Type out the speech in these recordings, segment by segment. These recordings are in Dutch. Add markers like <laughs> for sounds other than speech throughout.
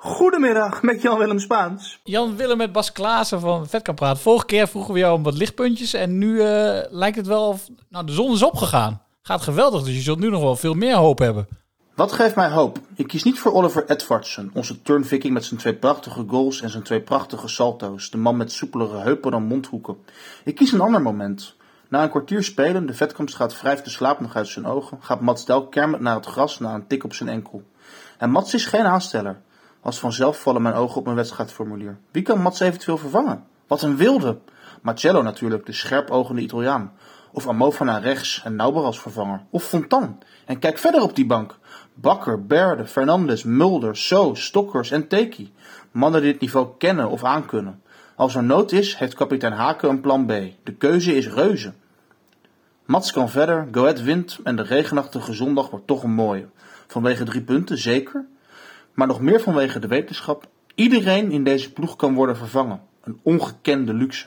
Goedemiddag, met Jan-Willem Spaans. Jan-Willem met Bas Klaassen van Vetkampraat. Vorige keer vroegen we jou om wat lichtpuntjes en nu uh, lijkt het wel of nou, de zon is opgegaan. Gaat geweldig, dus je zult nu nog wel veel meer hoop hebben. Wat geeft mij hoop? Ik kies niet voor Oliver Edvardsen, onze turnviking met zijn twee prachtige goals en zijn twee prachtige salto's. De man met soepelere heupen dan mondhoeken. Ik kies een ander moment. Na een kwartier spelen, de Vetkampstraat wrijft de slaap nog uit zijn ogen, gaat Mats Del kermend naar het gras na een tik op zijn enkel. En Mats is geen aansteller. Als vanzelf vallen mijn ogen op mijn wedstrijdformulier. Wie kan Mats eventueel vervangen? Wat een wilde! Marcello natuurlijk, de scherpogende Italiaan. Of Amova naar rechts en Nauber als vervanger. Of Fontan. En kijk verder op die bank. Bakker, Berde, Fernandes, Mulder, So, Stokkers en Teki. Mannen die het niveau kennen of aankunnen. Als er nood is, heeft kapitein Haken een plan B. De keuze is reuze. Mats kan verder, Goed wint en de regenachtige zondag wordt toch een mooie. Vanwege drie punten, zeker maar nog meer vanwege de wetenschap. Iedereen in deze ploeg kan worden vervangen. Een ongekende luxe.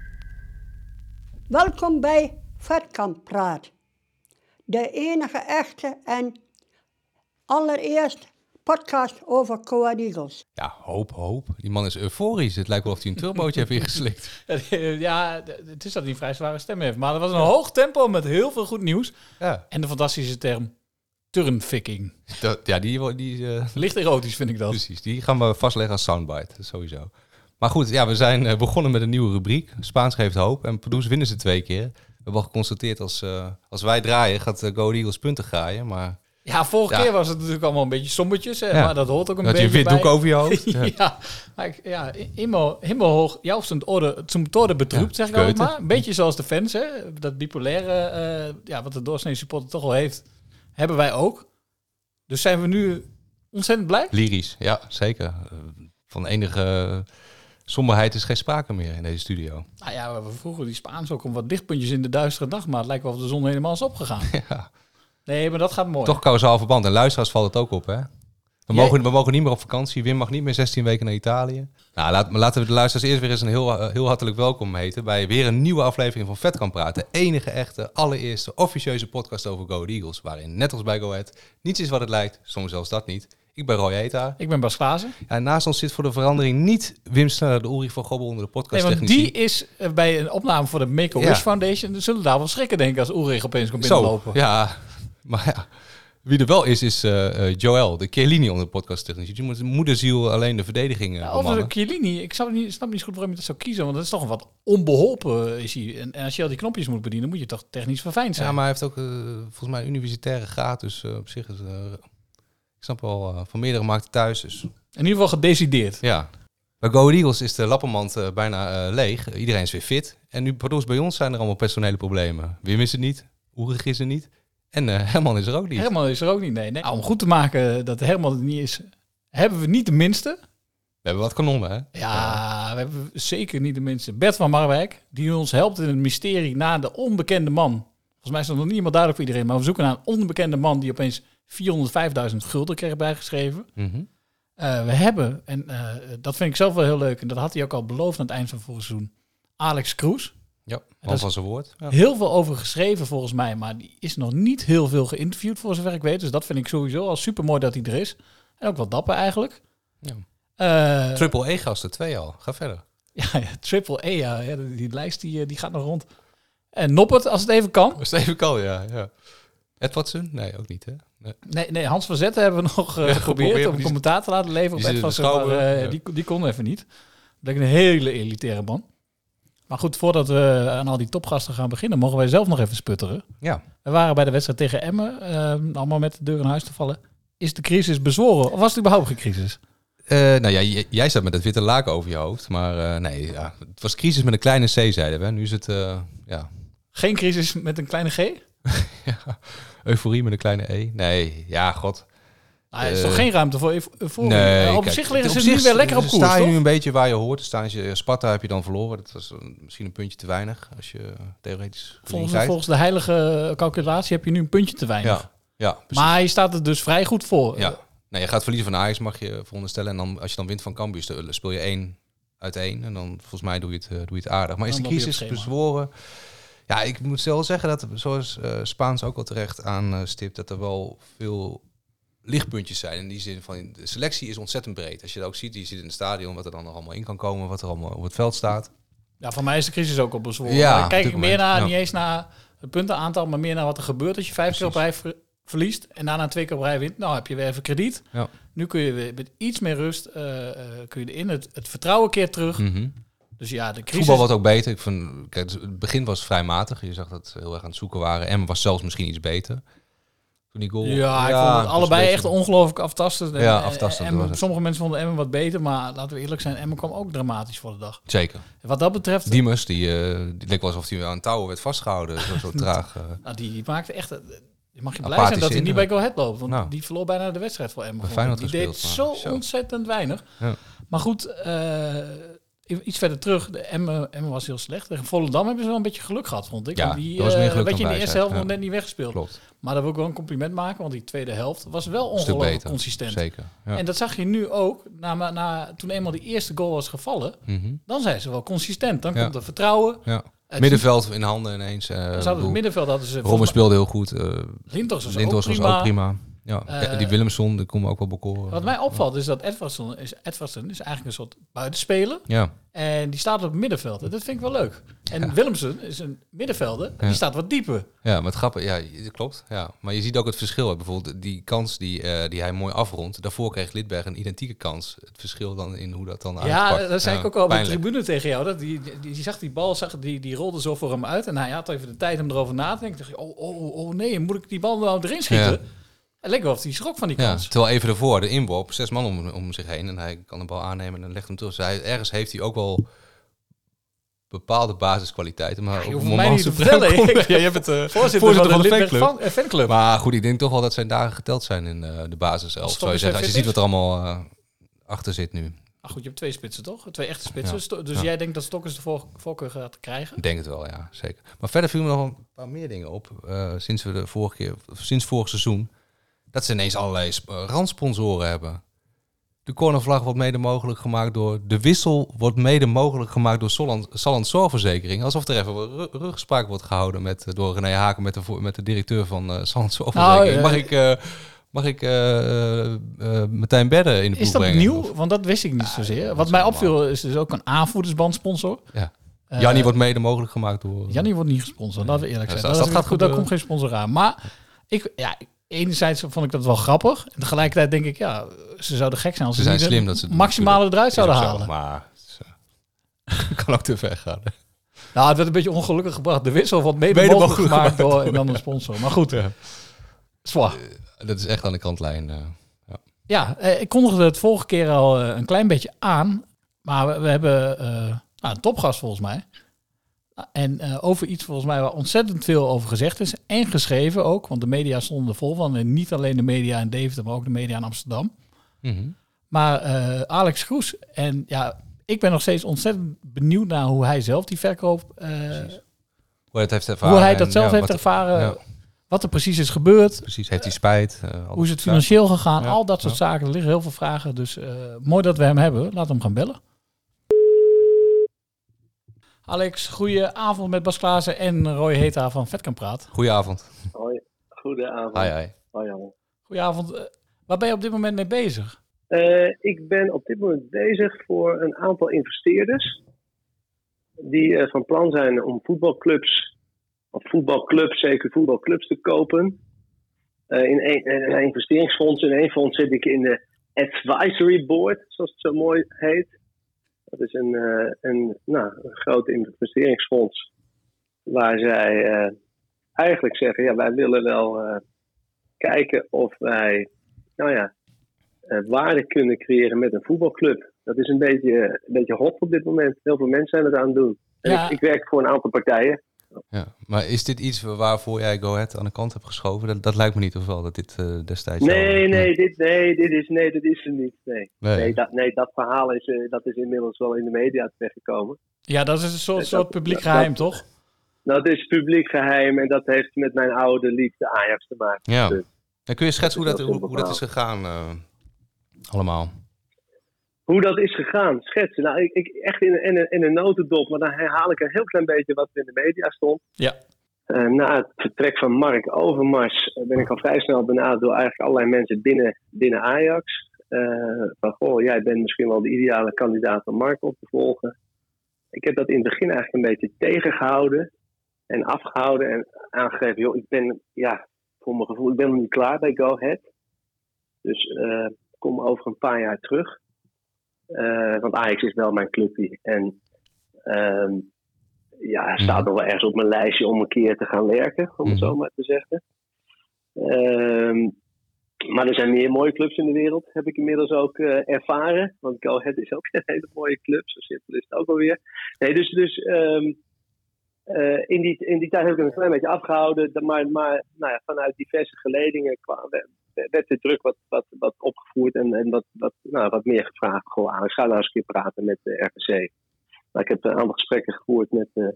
Welkom bij Vetkamp Praat. De enige echte en allereerst podcast over Coa Eagles. Ja, hoop, hoop. Die man is euforisch. Het lijkt wel of hij een turbootje heeft ingeslikt. <laughs> Ja, het is dat hij een vrij zware stem heeft. Maar er was een hoog tempo met heel veel goed nieuws. Ja. En de fantastische term turnficking. ja, die... die uh... Licht erotisch vind ik dat. Precies, die gaan we vastleggen als soundbite, sowieso. Maar goed, ja, we zijn eh, begonnen met een nieuwe rubriek. Spaans geeft hoop. En Pardoes winnen ze twee keer. We hebben al geconstateerd, als, uh, als wij draaien, gaat uh, Go Eagles punten graaien. Maar ja, vorige keer was het natuurlijk allemaal een beetje sombertjes. Hè, Maar dat hoort ook een dat beetje je wit doek over je hoofd. <laughs> ja, maar ja helemaal, helemaal hoog. Jouw zijn orde, zum tode betroept, zeg ik ook maar. Een beetje zoals de fans, hè. Dat bipolaire, uh, ja, wat de doorsnee supporter toch al heeft, hebben wij ook. Dus zijn we nu ontzettend blij? Lyrisch, ja, zeker. Van enige somberheid is geen sprake meer in deze studio. Nou ja, we vroegen die Spaans ook om wat lichtpuntjes in de duistere dag, maar het lijkt wel of de zon helemaal is opgegaan. <laughs> Ja. Nee, maar dat gaat mooi. Toch kausaal verband. En luisteraars valt het ook op, hè? We mogen, we mogen niet meer op vakantie. Wim mag niet meer 16 weken naar Italië. Nou, laat, laten we de luisteraars eerst weer eens een heel, eh, heel hartelijk welkom heten bij weer een nieuwe aflevering van Vet kan praten. De enige echte, allereerste officieuze podcast over Go Eagles. Waarin, net als bij Go Ahead, niets is wat het lijkt. Soms zelfs dat niet. Ik ben Roy Eta. Ik ben Bas Klaassen. Ja, naast ons zit voor de verandering niet Wim Sneller, de Ulrich van Gobbel onder de podcast Nee, want die is eh, bij een opname voor de Make-A-Wish Foundation. Zullen daar wel schrikken denken als Ulrich opeens komt binnenlopen. Zo, ja. Maar ja, wie er wel is, is uh, Joël, de Chiellini onder de podcasttechnici. Die moet moederziel alleen de verdediging uh, ja, Over Chiellini, ik snap niet, snap niet goed waarom je dat zou kiezen. Want dat is toch een wat onbeholpen is hij. En, en, als je al die knopjes moet bedienen, moet je toch technisch verfijnd zijn. Ja, maar hij heeft ook volgens mij een universitaire graad. Dus op zich is... ik snap wel, van meerdere markten thuis. Dus. In ieder geval gedecideerd. Ja. Bij Go Eagles is de lappenmand bijna leeg. Iedereen is weer fit. En nu, bij ons zijn er allemaal personele problemen. Wim is het niet. Oerig is er niet. En uh, Herman is er ook niet. Herman is er ook niet, nee. nee. Nou, om goed te maken dat Herman er niet is, hebben we niet de minste. We hebben wat kanonnen, hè? Ja, we hebben zeker niet de minste. Bert van Marwijk, die ons helpt in het mysterie naar de onbekende man. Volgens mij is dat nog niet helemaal duidelijk voor iedereen, maar we zoeken naar een onbekende man die opeens 405.000 gulden kreeg bijgeschreven. Mm we hebben, en uh, dat vind ik zelf wel heel leuk, en dat had hij ook al beloofd aan het eind van vorig seizoen, Alex Kroes. Ja, man van zijn woord. Ja. Heel veel over geschreven volgens mij, maar die is nog niet heel veel geïnterviewd voor zover ik weet. Dus dat vind ik sowieso al super mooi dat hij er is. En ook wel dapper eigenlijk. Ja. Uh, triple E-gasten, twee al. Ga verder. Ja, ja triple E, ja. Die lijst die, eh, die gaat nog rond. En Noppert, als het even kan. Als het even kan, ja. ja. Edwardson? Nee, ook niet, hè? Nee, nee, nee Hans van Zetten hebben we <laughs> nog uh, geprobeerd om een commentaar te laten leveren op Edwardson, maar uh, die, die kon even niet. Dat is een hele elitaire man. Maar goed, voordat we aan al die topgasten gaan beginnen, mogen wij zelf nog even sputteren. Ja. We waren bij de wedstrijd tegen Emmen, uh, allemaal met de deur in huis te vallen. Is de crisis bezworen of was het überhaupt geen crisis? Uh, nou ja, jij staat met het witte laken over je hoofd. Maar uh, nee, ja, het was crisis met een kleine C, zeiden we. Nu is het, ja... Geen crisis met een kleine G? ja, <laughs> euforie met een kleine E. Nee, ja, god. Nou, er is Eh, toch geen ruimte voor euforie? Nee, Eh, op kijk, zich liggen op ze nu weer lekker op koers, sta je toch? nu een beetje waar je hoort. Dan staan je, Sparta heb je dan verloren. Dat was een- misschien een puntje te weinig als je eh, theoretisch Volgens, volgens de heilige calculatie heb je nu een puntje te weinig. Ja, ja, precies. maar je staat er dus vrij goed voor. Ja. Nee, je gaat verliezen van Ajax, mag je veronderstellen. En dan, als je dan wint van Cambuur, speel je één uit één. En dan, volgens mij, doe je het, eh, doe je het aardig. Maar is de crisis bezworen? Ja, ik moet wel zeggen dat, zoals eh, Spaans ook al terecht aanstipt, dat er wel veel lichtpuntjes zijn. In die zin van, de selectie is ontzettend breed. Als je dat ook ziet, je ziet in het stadion wat er dan nog allemaal in kan komen, wat er allemaal op het veld staat. Ja, voor mij is de crisis ook op bezworen. Ja, kijk ik meer naar, ja. niet eens naar het puntenaantal, maar meer naar wat er gebeurt als je vijf keer op rij ver- verliest en daarna twee keer op rij wint. Nou heb je weer even krediet. Ja. Nu kun je weer met iets meer rust eh, eh, kun je erin. Het, het vertrouwen keert terug. Mhm. Dus ja, de crisis... voetbal wordt ook beter. Ik vind, kijk, dus het begin was vrij matig. Je zag dat ze heel erg aan het zoeken waren. En was zelfs misschien iets beter. Toen die goal. Ja, ik vond het was allebei echt ongelooflijk aftastend. En- Ja, en- aftastend en was het. sommige mensen vonden Emmen wat beter, maar laten we eerlijk zijn, Emmen kwam ook dramatisch voor de dag. Zeker. En wat dat betreft, Diemers, die, eh, die leek wel alsof hij aan touwen werd vastgehouden. Zo, zo <laughs> traag. eh. nou, die, die maakte echt... eh, Je mag je blij Apathische zijn dat hij niet bij. Go Ahead loopt. Want Nou. die verloor bijna de wedstrijd voor Emmen. Die deed zo ontzettend weinig. Ja. Maar goed, eh, iets verder terug. De Emmen, Emmen was heel slecht. Tegen Volendam hebben ze wel een beetje geluk gehad, vond ik. Ja, die, dat was meer eh, geluk weet je, in de eerste helft nog net niet weggespeeld. Klopt. Maar daar wil ik wel een compliment maken, want die tweede helft was wel ongelooflijk consistent. Zeker. Ja. En dat zag je nu ook, na, na, toen eenmaal die eerste goal was gevallen, Mhm. dan zijn ze wel consistent. Dan Ja. komt er vertrouwen. ja. Het- Middenveld in handen ineens. eh, Ze hadden het middenveld hadden ze... Rommel speelde heel goed. Lintos was, Lintos ook, was prima. ook prima. Ja. Eh, die Willemson, die kon me ook wel bekoren. Wat mij opvalt is dat Edwardson is, is eigenlijk een soort buitenspeler. Ja. En die staat op het middenveld. En dat vind ik wel leuk. En Willemsen is een middenvelder. En Ja. die staat wat dieper. Ja, maar het grappige, ja, dat klopt. Ja. Maar je ziet ook het verschil. Bijvoorbeeld die kans die, eh, die hij mooi afrondt. Daarvoor kreeg Lidberg een identieke kans. Het verschil dan in hoe dat dan Ja, uitpakt. dat zei Ja, ik ook al op de tribune tegen jou. Dat die, die, die zag die bal, zag, die, die rolde zo voor hem uit. En hij had even de tijd om erover na te denken. Dacht je, oh, oh, oh nee, moet ik die bal nou erin schieten? Ja. Het leek wel of hij schrok van die Ja, kans. terwijl even ervoor, de inworp, zes man om, om zich heen. En hij kan de bal aannemen en legt hem terug. Dus hij, ergens heeft hij ook wel bepaalde basiskwaliteiten. Maar je op het moment niet te vertellen. komt- <laughs> Ja, je hebt het eh, Voorzitter, voorzitter van de, fanclub. Fan, eh, fanclub. Maar goed, ik denk toch wel dat zijn dagen geteld zijn in eh, de basis elf. Als Zou je zeggen, als je ziet wat er allemaal achter zit nu. Ah, goed, je hebt twee spitsen, toch? Twee echte spitsen. Ja. Dus Ja. jij denkt dat Stokkers de voor- voorkeur gaat krijgen? Ik denk het wel, ja, zeker. Maar verder viel me nog een paar meer dingen op. sinds we de vorige keer, sinds vorig seizoen. Dat ze ineens allerlei eh, randsponsoren hebben. De cornervlag wordt mede mogelijk gemaakt door... De wissel wordt mede mogelijk gemaakt door Solland, Salland Zorgverzekering. Alsof er even ru- ruggespraak wordt gehouden met, eh, door René Haken... met de, met de directeur van eh Salland Zorgverzekering. Nou, mag ik, eh, mag ik eh, Martijn Bedden in de Is dat brengen? nieuw? Of- Want dat wist ik niet zozeer. Wat mij opviel is dus ook een aanvoerdersbandsponsor. ja. Jannie wordt mede mogelijk gemaakt door... Jannie wordt niet gesponsord, laten we eerlijk Ja, zijn. dat, dat gaat goed, daar komt geen sponsor aan. Maar ik, ja, enerzijds vond ik dat wel grappig. En tegelijkertijd denk ik, ja, ze zouden gek zijn als Ze ze, zijn niet slim dat ze doen, maximale eruit zouden ook zo, halen. Maar het <laughs> kan ook te ver gaan. Nou, het werd een beetje ongelukkig gebracht. De wissel wordt mede, Mede mogelijk gemaakt door en dan een sponsor. Maar goed, zwaar. Dat is echt aan de kantlijn. eh. Ja, eh, ik kondigde het vorige keer al eh, een klein beetje aan. Maar we, we hebben eh, nou, een topgast volgens mij. En eh, over iets volgens mij waar ontzettend veel over gezegd is. En geschreven ook, want de media stonden er vol van. En niet alleen de media in Deventer, maar ook de media in Amsterdam. Mhm. Maar eh, Alex Kroes. En ja, ik ben nog steeds ontzettend benieuwd naar hoe hij zelf die verkoop... eh, Hoe het heeft ervaren. hoe hij dat en, zelf ja, heeft wat- ervaren. ja, Wat er precies is gebeurd. precies, heeft hij spijt? eh, Hoe is het financieel gegaan? Ja, Al dat soort ja. zaken. Er liggen heel veel vragen. Dus eh, mooi dat we hem hebben. Laat hem gaan bellen. Alex, goeie avond met Bas Klaassen en Roy Heta van Vetkamp Praat. Goedenavond. Hoi, goedenavond. Hi. Hoi, Jan. Goedenavond. Eh, waar ben je op dit moment mee bezig? Eh, ik ben op dit moment bezig voor een aantal investeerders. Die eh, van plan zijn om voetbalclubs, of voetbalclubs, zeker voetbalclubs te kopen. Eh, in een, een investeringsfonds. In één fonds zit ik in de Advisory Board, zoals het zo mooi heet. Dat is een, eh, een, nou, een groot investeringsfonds. Waar zij eh, eigenlijk zeggen: ja, wij willen wel eh, kijken of wij, nou ja, waarde kunnen creëren met een voetbalclub. Dat is een beetje, een beetje hot op dit moment. Heel veel mensen zijn het aan het doen. En Ja. ik, ik werk voor een aantal partijen. Ja. Maar is dit iets waarvoor jij Go Ahead aan de kant hebt geschoven? Dat, dat lijkt me niet, of wel, dat dit eh, destijds... Nee, jou- nee, dit, nee, dit is, nee, dat is er niet. Nee, Nee. nee. dat, nee dat verhaal is, eh, dat is inmiddels wel in de media terechtgekomen. Ja, dat is een soort, Dat- soort publiek dat- geheim, toch? Dat is publiek geheim en dat heeft met mijn oude liefde Ajax te maken. Ja. Dus En kun je schetsen hoe Dat dat, is hoe, dat is gegaan eh, allemaal? Hoe dat is gegaan, schetsen. Nou, ik, ik echt in, in, in een notendop, maar dan herhaal ik een heel klein beetje wat er in de media stond. Ja. Eh, na het vertrek van Mark Overmars eh, ben ik al vrij snel benaderd door eigenlijk allerlei mensen binnen, binnen Ajax. Eh, van, goh, jij bent misschien wel de ideale kandidaat om Mark op te volgen. Ik heb dat in het begin eigenlijk een beetje tegengehouden en afgehouden en aangegeven, joh, ik ben, ja, voor mijn gevoel, ik ben nog niet klaar bij Go Ahead. Dus eh, kom over een paar jaar terug. Eh, want Ajax is wel mijn clubje. En ehm, ja, hij staat nog wel ergens op mijn lijstje om een keer te gaan werken, om het zo maar te zeggen. Ehm, maar er zijn meer mooie clubs in de wereld, heb ik inmiddels ook eh, ervaren. Want Go Ahead is ook <laughs> een hele mooie club, zo simpel is het ook alweer. Nee, dus, dus ehm, eh, in, die, in die tijd heb ik het een klein beetje afgehouden. Maar, maar nou ja, vanuit diverse geledingen kwam, werd, de druk wat, wat, wat opgevoerd en, en wat, wat, nou, wat meer gevraagd. Gewoon, Alex, ga nou eens een keer praten met de RVC. Maar ik heb een aantal gesprekken gevoerd met eh,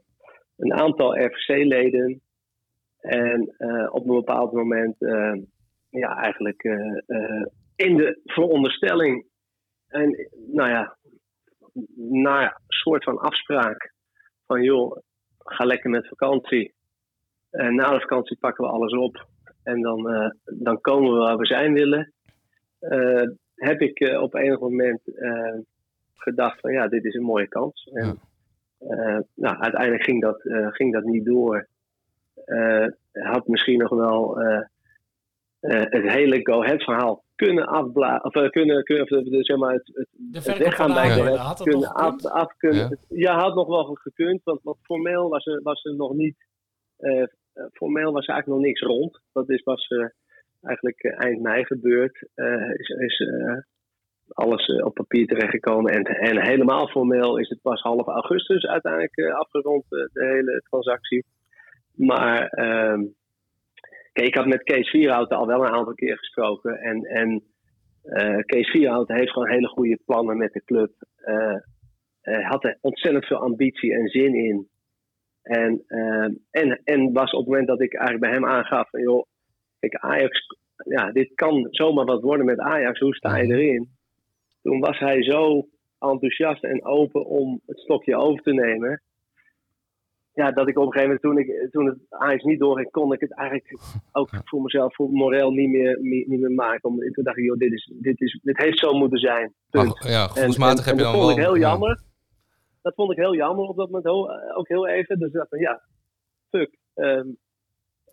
een aantal RVC-leden. En eh, op een bepaald moment, eh, ja, eigenlijk in de veronderstelling. En nou ja, na een soort van afspraak van joh, ga lekker met vakantie. En na de vakantie pakken we alles op. En dan, eh, dan komen we waar we zijn willen. Eh, heb ik eh, op enig moment eh, gedacht van ja, dit is een mooie kans. En, eh, nou, uiteindelijk ging dat, eh, ging dat niet door. Eh, had misschien nog wel eh, eh, het hele Go Ahead verhaal kunnen afblazen. Of kunnen, kunnen of, zeg maar, het, het, De weggaan bij Go Ajax, Ahead had dat kunnen nog af, af kunnen. Ja. Ja. had nog wel gekund, want, want formeel was er, was er nog niet. Formeel was eigenlijk nog niks rond. Dat is, was eh, eigenlijk eh, eind mei gebeurd. Eh, is is eh, alles eh, op papier terechtgekomen. En, en helemaal formeel is het pas half augustus uiteindelijk eh, afgerond, eh, de hele transactie. Maar ehm, kijk, ik had met Kees Vierhouten al wel een aantal keer gesproken. En, en eh, Kees Vierhouten heeft gewoon hele goede plannen met de club. Eh, hij had er ontzettend veel ambitie en zin in. En, ehm, en, en was op het moment dat ik eigenlijk bij hem aangaf: van, joh, kijk, Ajax, ja, dit kan zomaar wat worden met Ajax, hoe sta je erin? Toen was hij zo enthousiast en open om het stokje over te nemen. Ja, dat ik op een gegeven moment, toen, ik, toen het Ajax niet doorging, kon ik het eigenlijk ook voor mezelf, voor moreel niet meer, niet, meer maken. Om, toen dacht ik, joh, dit, is, dit, is, dit heeft zo moeten zijn. Punt. Maar, ja, gevoelsmatig En- en- heb je dan dat vond wel... ik heel ja. Dat vond ik heel jammer op dat moment eh, ook heel even. Dus ik dacht van ja, fuck. ehm,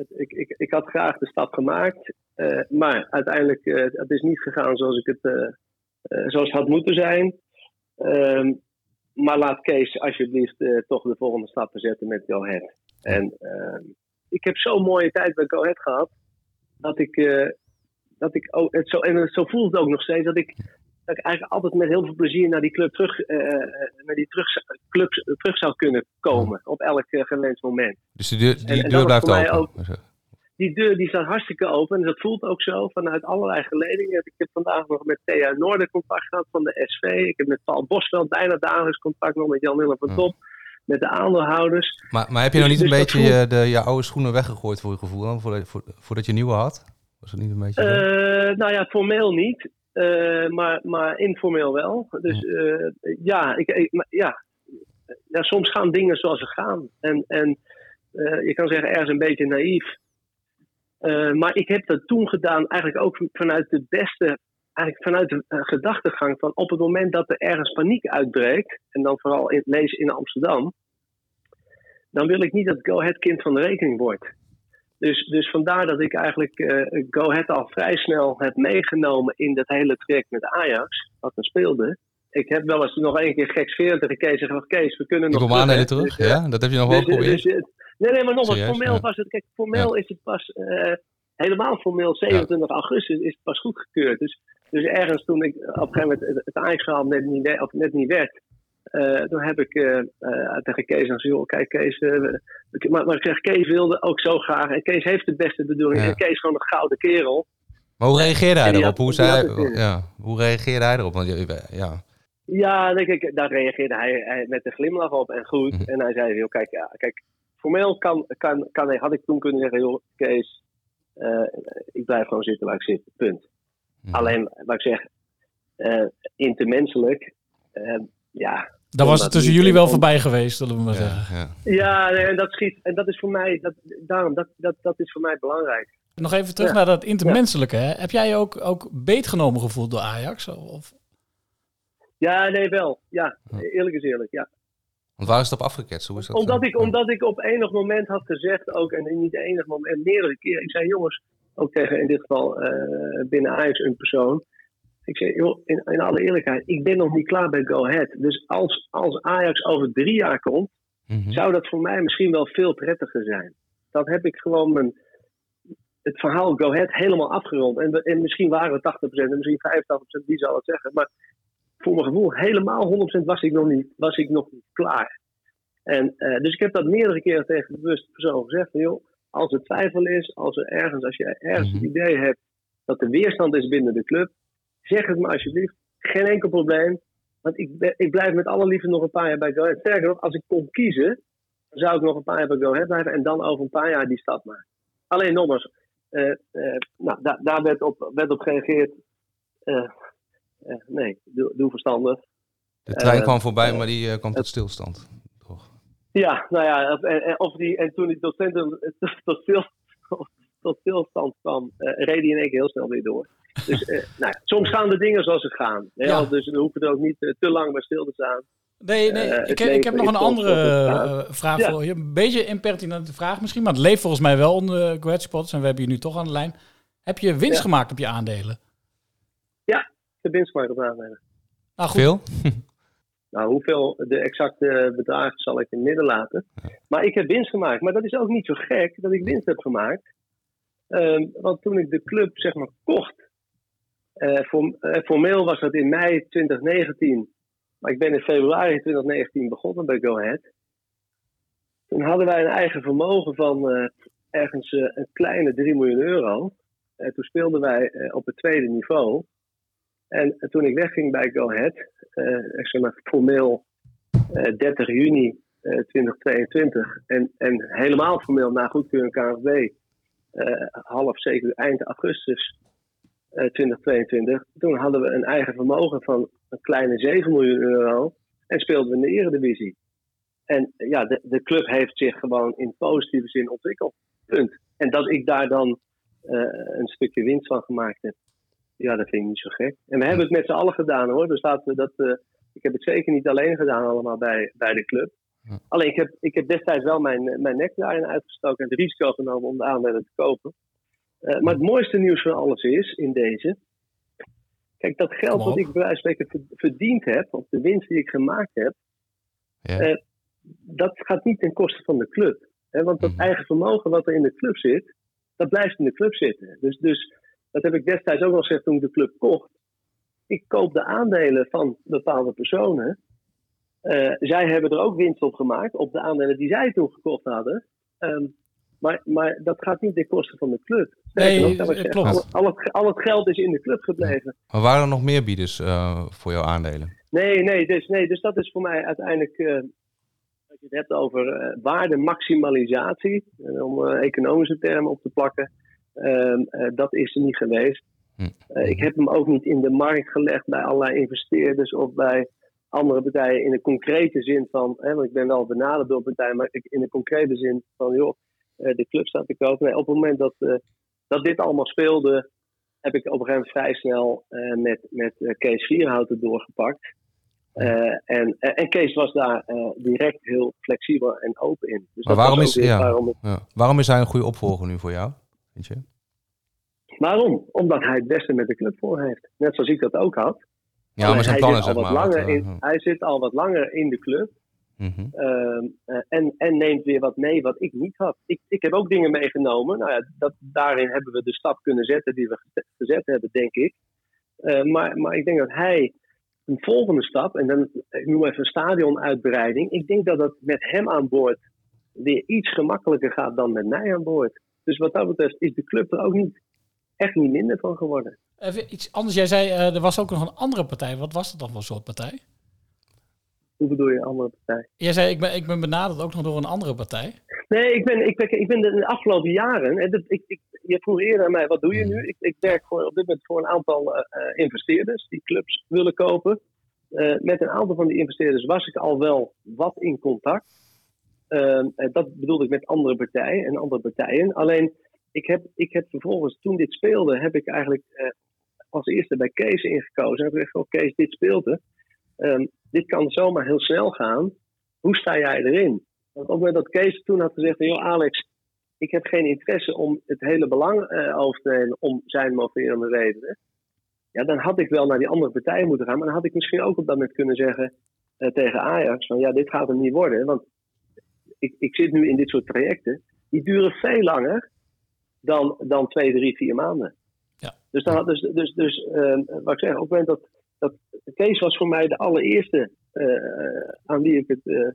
ik, ik, ik had graag de stap gemaakt. eh, maar uiteindelijk, eh het is niet gegaan zoals, ik het, zoals het had moeten zijn. Ehm, maar laat Kees alsjeblieft toch de volgende stappen zetten met Go Ahead. En ehm, ik heb zo'n mooie tijd bij Go gehad. Dat ik, dat ik het zo, en zo voelt het ook nog steeds, dat ik, dat ik eigenlijk altijd met heel veel plezier naar die club terug, eh, eh, naar die terug, club terug zou kunnen komen. Op elk eh, gewenst moment. Dus die deur, die En- deur blijft open. ook- Die deur die staat hartstikke open. En dat voelt ook zo vanuit allerlei geledingen. Ik heb vandaag nog met Thea Noorden contact gehad van de SV. Ik heb met Paul Bosveld bijna dagelijks contact nog met Jan-Willem van Top. Met de aandeelhouders. Maar, maar heb je nou niet een dus dat beetje je, de, je oude schoenen weggegooid voor je gevoel dan? Voordat, voor- voordat je nieuwe had? Was dat niet een beetje? Eh, nou ja, formeel niet. Eh, maar, maar informeel wel. Dus eh, ja, ik, ik- maar ja, ja, soms gaan dingen zoals ze gaan. En, en eh, je kan zeggen ergens een beetje naïef. Eh, maar ik heb dat toen gedaan eigenlijk ook vanuit de beste, eigenlijk vanuit de eh, gedachtegang van op het moment dat er ergens paniek uitbreekt, en dan vooral in, lees in Amsterdam, dan wil ik niet dat Go Ahead kind van de rekening wordt. Dus, dus vandaar dat ik eigenlijk eh, Go Ahead al vrij snel heb meegenomen in dat hele traject met Ajax, wat er speelde. Ik heb wel eens nog één keer geksveerd tegen Kees en gezegd, Kees, we kunnen Ik nog kom terug, Dus, eh, ja? Dat heb je nog wel dus, eh, geprobeerd? dus, nee, nee, maar nog wat. Formeel Ja. was het, kijk, formeel is het pas, helemaal formeel, 27 augustus is het pas goedgekeurd. Dus, dus ergens toen ik op een gegeven moment het, het Ajax-verhaal net niet, of net niet werd, eh, toen heb ik eh, eh, tegen Kees gezegd, joh, kijk Kees, maar, maar ik zeg, Kees wilde ook zo graag. En Kees heeft de beste bedoelingen. Ja. En Kees is gewoon een gouden kerel. Maar hoe reageerde hij erop? had- Hoe, zei, ja, hoe reageerde hij erop? Want ja, Ja, denk ik, daar reageerde hij, hij met een glimlach op en goed. Mhm. En hij zei, joh, kijk, ja, kijk, formeel kan, kan, kan, had ik toen kunnen zeggen, joh, Kees, ik blijf gewoon zitten waar ik zit, punt. Mhm. Alleen, wat ik zeg, intermenselijk, ja. Daar was het tussen jullie wel voorbij geweest, zullen we maar ja, zeggen. ja. Ja, nee, en dat schiet, en dat is voor mij, dat, daarom, dat, dat, dat is voor mij belangrijk. Nog even terug Ja. naar dat intermenselijke. Hè? Heb jij je ook, ook beetgenomen gevoeld door Ajax? Of, Ja, nee, wel. Ja, eerlijk is eerlijk, ja. Want waar is het op afgeketst? Hoe is dat? Omdat zo? ik, omdat ik op enig moment had gezegd, ook en niet enig moment, en meerdere keren. Ik zei, jongens, ook tegen in dit geval eh, binnen Ajax een persoon. Ik zei, joh, in, in alle eerlijkheid, ik ben nog niet klaar bij Go Ahead. Dus als, als Ajax over drie jaar komt, Mhm. zou dat voor mij misschien wel veel prettiger zijn. Dan heb ik gewoon mijn, het verhaal Go Ahead helemaal afgerond. En, en misschien waren we 80% en misschien 85%, wie zal het zeggen. Maar voor mijn gevoel, helemaal 100% was ik nog niet, was ik nog niet klaar. En, eh, dus ik heb dat meerdere keren tegen de bewuste persoon gezegd. Van, joh, als er twijfel is, als er ergens, als je ergens het idee hebt dat er weerstand is binnen de club, zeg het me alsjeblieft. Geen enkel probleem. Want ik, ben- ik blijf met alle liefde nog een paar jaar bij Go Ahead. Sterker nog, als ik kon kiezen, dan zou ik nog een paar jaar bij Go Ahead blijven en dan over een paar jaar die stap maken. Alleen nogmaals, eh, eh, nou, daar, daar werd, op, werd op gereageerd. eh, nee, doe, doe verstandig. De trein kwam voorbij, maar die kwam tot stilstand. Toch? Ja, nou ja, of- en, of die, en toen tot, centrum, tot, stil, tot stilstand kwam, eh, reed hij in één keer heel snel weer door. Dus eh, <laughs> nou ja, soms gaan de dingen zoals ze gaan. hè, Ja. Dus we hoeven er ook niet eh, te lang bij stil te staan. Nee, nee ik, heb, ik heb nog een andere eh, vraag Ja. voor je. Een beetje impertinente vraag misschien, maar het leeft volgens mij wel onder Spots en we hebben je nu toch aan de lijn. Heb je winst Ja. gemaakt op je aandelen? De winstmarkt op aannemen. Nou goed, Veel? <laughs> Nou, hoeveel de exacte bedragen zal ik in het midden laten. Maar ik heb winst gemaakt. Maar dat is ook niet zo gek dat ik winst heb gemaakt. Ehm, want toen ik de club zeg maar kocht. eh, eh, formeel was dat in mei 2019. Maar ik ben in februari 2019 begonnen bij Go Ahead. Toen hadden wij een eigen vermogen van eh, ergens een kleine 3 miljoen euro. En toen speelden wij op het tweede niveau. En toen ik wegging bij Go Ahead, zeg maar formeel eh, 30 juni eh, 2022 en, en helemaal formeel na goedkeuring KNVB eh, half zeker eind augustus eh, 2022. Toen hadden we een eigen vermogen van een kleine 7 miljoen euro en speelden we in de eredivisie. En eh, ja, de, de club heeft zich gewoon in positieve zin ontwikkeld. Punt. En dat ik daar dan eh, een stukje winst van gemaakt heb. Ja, dat vind ik niet zo gek. En we hebben het met z'n allen gedaan hoor. Dus laten we dat. eh, ik heb het zeker niet alleen gedaan, allemaal bij, bij de club. Alleen ik heb, ik heb destijds wel mijn, mijn nek daarin uitgestoken en het risico genomen om de aandelen te kopen. Eh, maar het mooiste nieuws van alles is in deze. Kijk, dat geld wat ik bij wijze van spreken ver- verdiend heb, of de winst die ik gemaakt heb, Ja. eh, dat gaat niet ten koste van de club. Hè? Want dat Mhm. eigen vermogen wat er in de club zit, dat blijft in de club zitten. Dus, dus dat heb ik destijds ook al gezegd toen ik de club kocht. Ik koop de aandelen van bepaalde personen. Eh, zij hebben er ook winst op gemaakt, op de aandelen die zij toen gekocht hadden. Ehm, maar, maar dat gaat niet ten koste van de club. Nee, zeggen, klopt. Al, al het, al het geld is in de club gebleven. Maar waren er nog meer bieders eh, voor jouw aandelen? Nee, nee dus, nee, dus dat is voor mij uiteindelijk. eh, als je het hebt over eh, waardemaximalisatie, om economische termen op te plakken, ehm, eh, dat is er niet geweest. Hm. Ik heb hem ook niet in de markt gelegd bij allerlei investeerders of bij andere partijen in de concrete zin van, hè, want ik ben wel benaderd door partijen, maar ik- in de concrete zin van, joh, eh, de club staat te kopen. Nee, op het moment dat, eh, dat dit allemaal speelde, heb ik op een gegeven moment vrij snel eh, met, met Kees Vierhouten doorgepakt. Eh, en, en Kees was daar direct heel flexibel en open in. Dus Maar waarom is, ook weer ja, waarom, ik- ja. waarom is hij een goede opvolger nu voor jou? Vind je? waarom? Omdat hij het beste met de club voor heeft. Net zoals ik dat ook had. Ja, Alleen maar zijn hij zit al wat langer eh, in, Hij zit al wat langer in de club. mhm. Ehm, eh, en, en neemt weer wat mee wat ik niet had. Ik, ik heb ook dingen meegenomen. Nou ja, dat, daarin hebben we de stap kunnen zetten die we geze- gezet hebben, denk ik. Eh, maar, maar ik denk dat hij een volgende stap, en dan ik noem even een stadionuitbreiding. Ik denk dat dat met hem aan boord weer iets gemakkelijker gaat dan met mij aan boord. Dus wat dat betreft is de club er ook niet, echt niet minder van geworden. Even iets anders. Jij zei, eh, er was ook nog een andere partij. Wat was dat dan voor een soort partij? Hoe bedoel je, andere partij? Jij zei, ik ben, ik ben benaderd ook nog door een andere partij. Nee, ik ben, ik ben, ik ben de, de afgelopen jaren. Ik, ik, je vroeg eerder aan mij, wat doe je nu? Ik, ik werk voor, op dit moment voor een aantal eh, eh, investeerders die clubs willen kopen. Met een aantal van die investeerders was ik al wel wat in contact. En dat bedoelde ik met andere partijen en andere partijen. Alleen, ik heb, ik heb vervolgens, toen dit speelde, heb ik eigenlijk als eerste bij Kees ingekozen. En ik gezegd, oh, Kees, dit speelt er. Ehm, dit kan zomaar heel snel gaan. Hoe sta jij erin? Want op moment dat Kees toen had gezegd: joh, Alex, ik heb geen interesse om het hele belang eh, over te nemen om zijn moverende redenen. Ja, dan had ik wel naar die andere partijen moeten gaan. Maar dan had ik misschien ook op dat moment kunnen zeggen eh, tegen Ajax: van ja, dit gaat hem niet worden. Want ik, ik zit nu in dit soort trajecten. Die duren veel langer dan, dan twee, drie, vier maanden. Dus, dan, dus, dus, dus eh, wat ik zeg, op het moment dat, dat Kees was voor mij de allereerste eh, aan wie ik het eh,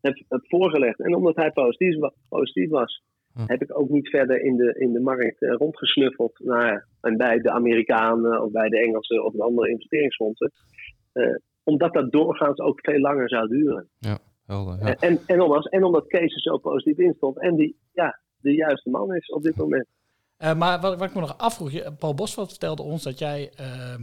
heb, heb voorgelegd. En omdat hij positief, wa- positief was, heb ik ook niet verder in de, in de markt eh, rondgesnuffeld. naar en bij de Amerikanen of bij de Engelsen of de andere investeringsfondsen. Omdat dat doorgaans ook veel langer zou duren. Ja, helder. Ja. En, en, nogmaals, en omdat Kees er zo positief in stond en die ja, de juiste man is op dit moment. Eh, maar wat, wat ik me nog afvroeg, Paul Bosveld vertelde ons dat jij ehm,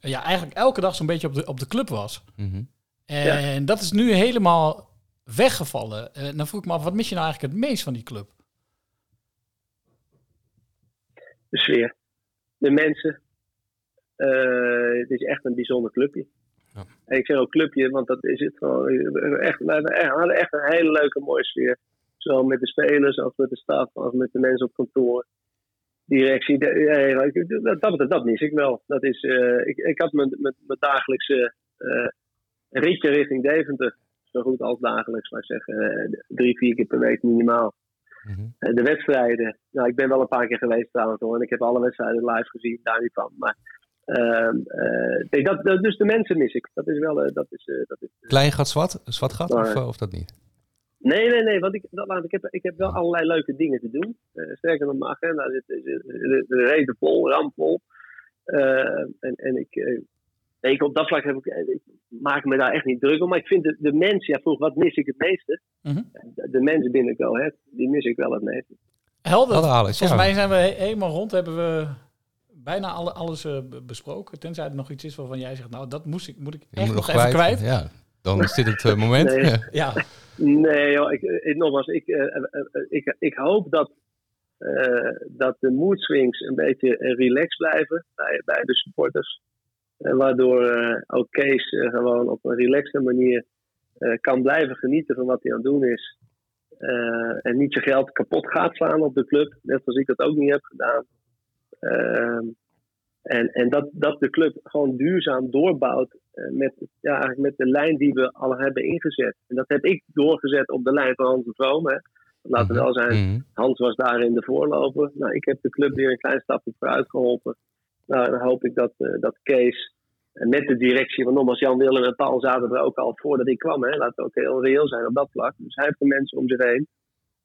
ja, eigenlijk elke dag zo'n beetje op de, op de club was. Mhm. En dat is nu helemaal weggevallen. En dan vroeg ik me af, wat mis je nou eigenlijk het meest van die club? de sfeer, de mensen. Eh, het is echt een bijzonder clubje. Ja. En ik zeg ook clubje, want dat is het gewoon. Echt- we hadden echt een hele leuke, mooie sfeer. Zowel met de spelers als met de staf, als met de mensen op kantoor. Directie, de, dat, dat, dat mis ik wel. Dat is, eh, ik, ik had mijn, mijn, mijn dagelijkse eh, ritje richting Deventer. Zo goed als dagelijks, maar ik zeg eh, drie, vier keer per week minimaal. Mhm. De wedstrijden. Nou, ik ben wel een paar keer geweest trouwens hoor. En ik heb alle wedstrijden live gezien, daar niet van. Maar ehm, eh, nee, dat, dat- dus de mensen mis ik. Dat is wel. dat is, dat is, Klein gat, zwart, zwart gat of, Maar- of dat niet? Nee, nee, nee. Want ik, dat, laat- ik, heb, ik heb wel allerlei leuke dingen te doen. Eh, sterker nog, mijn agenda zit reden vol, rampvol. Eh, en, en ik, eh, nee, ik, op dat vlak heb ik, ik maak me daar echt niet druk om. Maar ik vind de, de mensen, ja, vroeg wat mis ik het meeste? Mhm. De, de mensen binnen Ahead, die mis ik wel het meeste. Helder. Helder, Alex, Volgens ja. mij zijn we he- helemaal rond. Hebben we bijna alle, alles be- besproken. Tenzij er nog iets is waarvan jij zegt, nou, dat moest ik, moet ik echt moet nog even kwijt. Ja, dan is dit het eh, moment. Nee. Ja. Nee, joh, ik, ik, nogmaals, ik, eh, eh, eh, ik, ik hoop dat, eh, dat de mood swings een beetje eh, relaxed blijven bij, bij de supporters. Eh, waardoor eh, ook Kees eh, gewoon op een relaxte manier eh, kan blijven genieten van wat hij aan het doen is. Eh, en niet zijn geld kapot gaat slaan op de club, net zoals ik dat ook niet heb gedaan. En en dat, dat de club gewoon duurzaam doorbouwt eh, met, ja, met de lijn die we al hebben ingezet. En dat heb ik doorgezet op de lijn van Hans de Vroom. Hè. Laten we wel zijn, Mhm. Hans was daarin de voorloper. Nou, ik heb de club weer een klein stapje vooruit geholpen. Nou, dan hoop ik dat, eh, dat Kees eh, met de directie, want nogmaals, Jan Willem en Paul zaten er ook al voordat ik kwam. Hè. Laten we ook heel reëel zijn op dat vlak. Dus hij heeft de mensen om zich heen.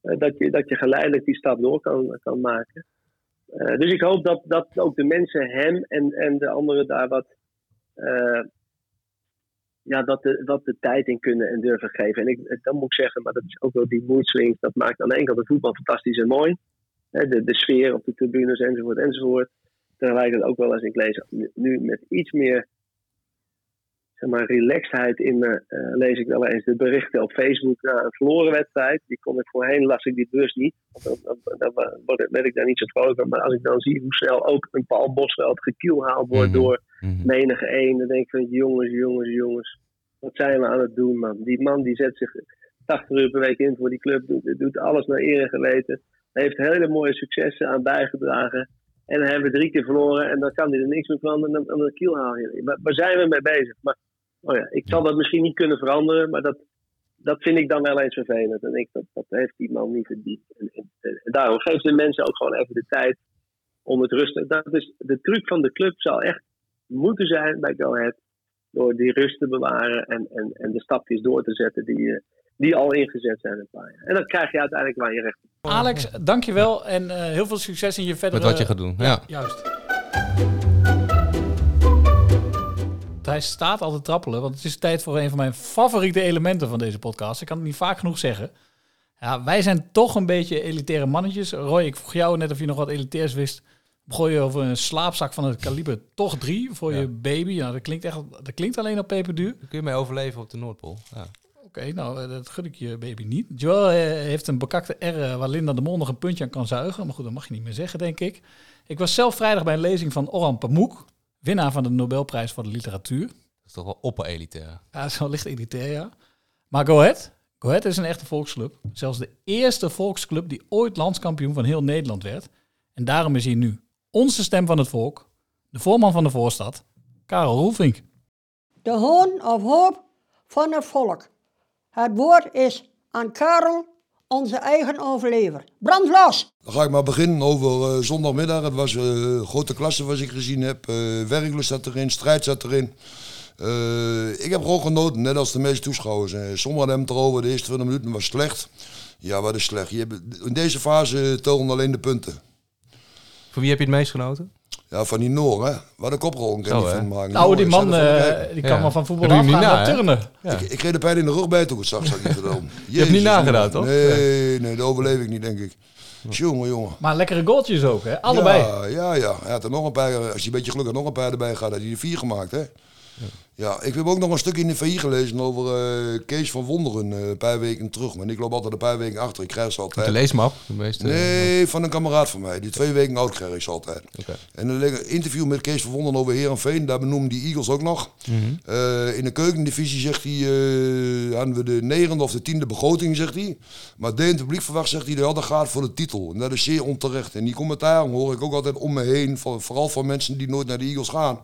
dat, je, dat je geleidelijk die stap door kan, kan maken. Eh, dus ik hoop dat, dat ook de mensen hem en, en de anderen daar wat, eh, ja, dat de, de tijd in kunnen en durven geven. En ik, dan moet ik zeggen, maar dat is ook wel die mood swings, dat maakt aan de ene kant de voetbal fantastisch en mooi. De, de sfeer op de tribunes enzovoort enzovoort. Tegelijkertijd ook wel eens, ik lees nu met iets meer zeg maar, relaxedheid in me, eh, lees ik wel eens de berichten op Facebook na een verloren wedstrijd. Die kon ik voorheen, las ik die bewust niet. Want dan, dan, werd ik daar niet zo vrolijk van. Maar als ik dan zie hoe snel ook een Paul Bosveld gekielhaald wordt Mhm. door Mhm. menige een, dan denk ik van jongens, jongens, jongens. Wat zijn we aan het doen, man? Die man die zet zich 80 uur per week in voor die club, doet, doet alles naar eer en geweten. Heeft hele mooie successen aan bijgedragen. En dan hebben we drie keer verloren en dan kan hij er niks meer van en dan, dan een kiel haal je. Waar, waar zijn we mee bezig? Maar oh ja, ik zal dat misschien niet kunnen veranderen, maar dat, dat vind ik dan wel eens vervelend. En ik, dat, dat heeft die man niet verdiend. En, en, en daarom geef de mensen ook gewoon even de tijd om het rustig. Dat is de truc van de club zal echt moeten zijn bij Go Ahead. Door die rust te bewaren en, en, en de stapjes door te zetten die, eh, die al ingezet zijn een paar jaar. En dat krijg je uiteindelijk waar je recht op. Alex, dankjewel en eh, heel veel succes in je verdere... Met wat je gaat doen, ja. Juist. Hij staat al te trappelen, want het is tijd voor een van mijn favoriete elementen van deze podcast. Ik kan het niet vaak genoeg zeggen. Ja, wij zijn toch een beetje elitaire mannetjes. Roy, ik vroeg jou net of je nog wat elitairs wist. Begon je over een slaapzak van het kaliber toch drie voor je baby. Nou, dat klinkt, echt, dat klinkt alleen op peperduur. Kun je mee overleven op de Noordpool. Ja. Oké, nou, eh, dat gun ik je baby niet. Joel eh, heeft een bekakte R eh, waar Linda de Mol nog een puntje aan kan zuigen. Maar goed, dat mag je niet meer zeggen, denk ik. Ik was zelf vrijdag bij een lezing van Orhan Pamuk, winnaar van de Nobelprijs voor de literatuur. Dat is toch wel opper-elitair. Ja, dat is wel licht elitair, ja. Maar Go Ahead, Go Ahead is een echte volksclub. Zelfs de eerste volksclub die ooit landskampioen van heel Nederland werd. En daarom is hier nu onze stem van het volk, de voorman van de voorstad, Karel Roelvink. De hoon of hoop van het volk. Het woord is aan Karel, onze eigen overlever. Brand los! Dan ga ik maar beginnen over eh, zondagmiddag. Het was een grote klasse wat ik gezien heb. Eh werklust zat erin, strijd zat erin. Eh, ik heb gewoon genoten, net als de meeste toeschouwers. Sommigen hebben het erover, de eerste 20 minuten was slecht. Ja, wat is slecht? Je hebt, in deze fase tellen alleen de punten. Van wie heb je het meest genoten? Ja, van die Noor, hè? Wat een koprol kan die van maken. Nou, die man eh, die Ja. kan wel van voetbal afgaan niet naar turnen. Ja. Ik, ik kreeg de pijn in de rug bij toen ik het zag, niet gedaan. <laughs> Je hebt niet nagedaan, toch? Nee, nee, dat overleef ik niet, denk ik. Jongen, jongen. Maar lekkere goaltjes ook, hè? Allebei. Ja, ja, ja. Hij had er nog een paar, als je een beetje geluk had, nog een paar erbij gaat, had hij er vier gemaakt, hè? Ja, ik heb ook nog een stukje in de VI gelezen over eh, Kees van Wonderen eh, een paar weken terug. Maar ik loop altijd een paar weken achter, ik krijg ze De altijd. leesmap. De meeste, Nee, van een kameraad van mij. Die twee weken oud krijg ik ze altijd. Oké. En een interview met Kees van Wonderen over Heerenveen. Daar benoemde die Eagles ook nog. Mhm. Eh, in de keukendivisie zegt hij, eh, hadden we de negende of de tiende begroting, zegt hij. Maar de publiek verwacht, zegt hij, dat dat gaat voor de titel. En dat is zeer onterecht. En die commentaren hoor ik ook altijd om me heen. Vooral van mensen die nooit naar de Eagles gaan.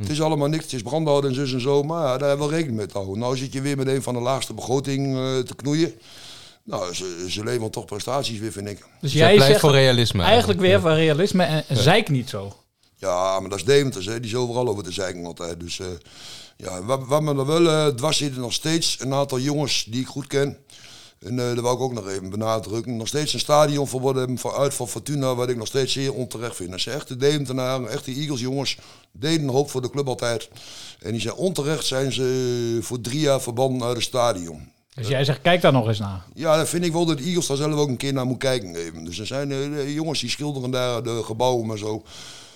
Het is allemaal niks, het is brandhouden en en zo. Maar ja, daar hebben we wel rekening mee te houden. Nou zit je weer met een van de laagste begroting eh, te knoeien. Nou, ze, ze leveren toch prestaties weer, vind ik. Dus jij zegt voor realisme. eigenlijk weer van realisme en en zeik niet zo. Ja, maar dat is Deventer, hè. die is overal over te zeiken altijd. Dus eh, ja, wat, wat me er wel dwars zit, nog steeds een aantal jongens die ik goed ken. En eh dat wou ik ook nog even benadrukken. Nog steeds een stadion verwoorden hebben van uit van Fortuna, wat ik nog steeds zeer onterecht vind. Dat zijn echte Deventenaren, echte Eagles jongens, deden een hoop voor de club altijd. En die zijn onterecht, zijn ze voor drie jaar verbannen uit het stadion. Dus jij zegt, kijk daar nog eens naar. Ja, dat vind ik wel dat de Eagles daar zelf ook een keer naar moet kijken. Even. Dus er zijn eh, jongens die schilderen daar de gebouwen maar zo.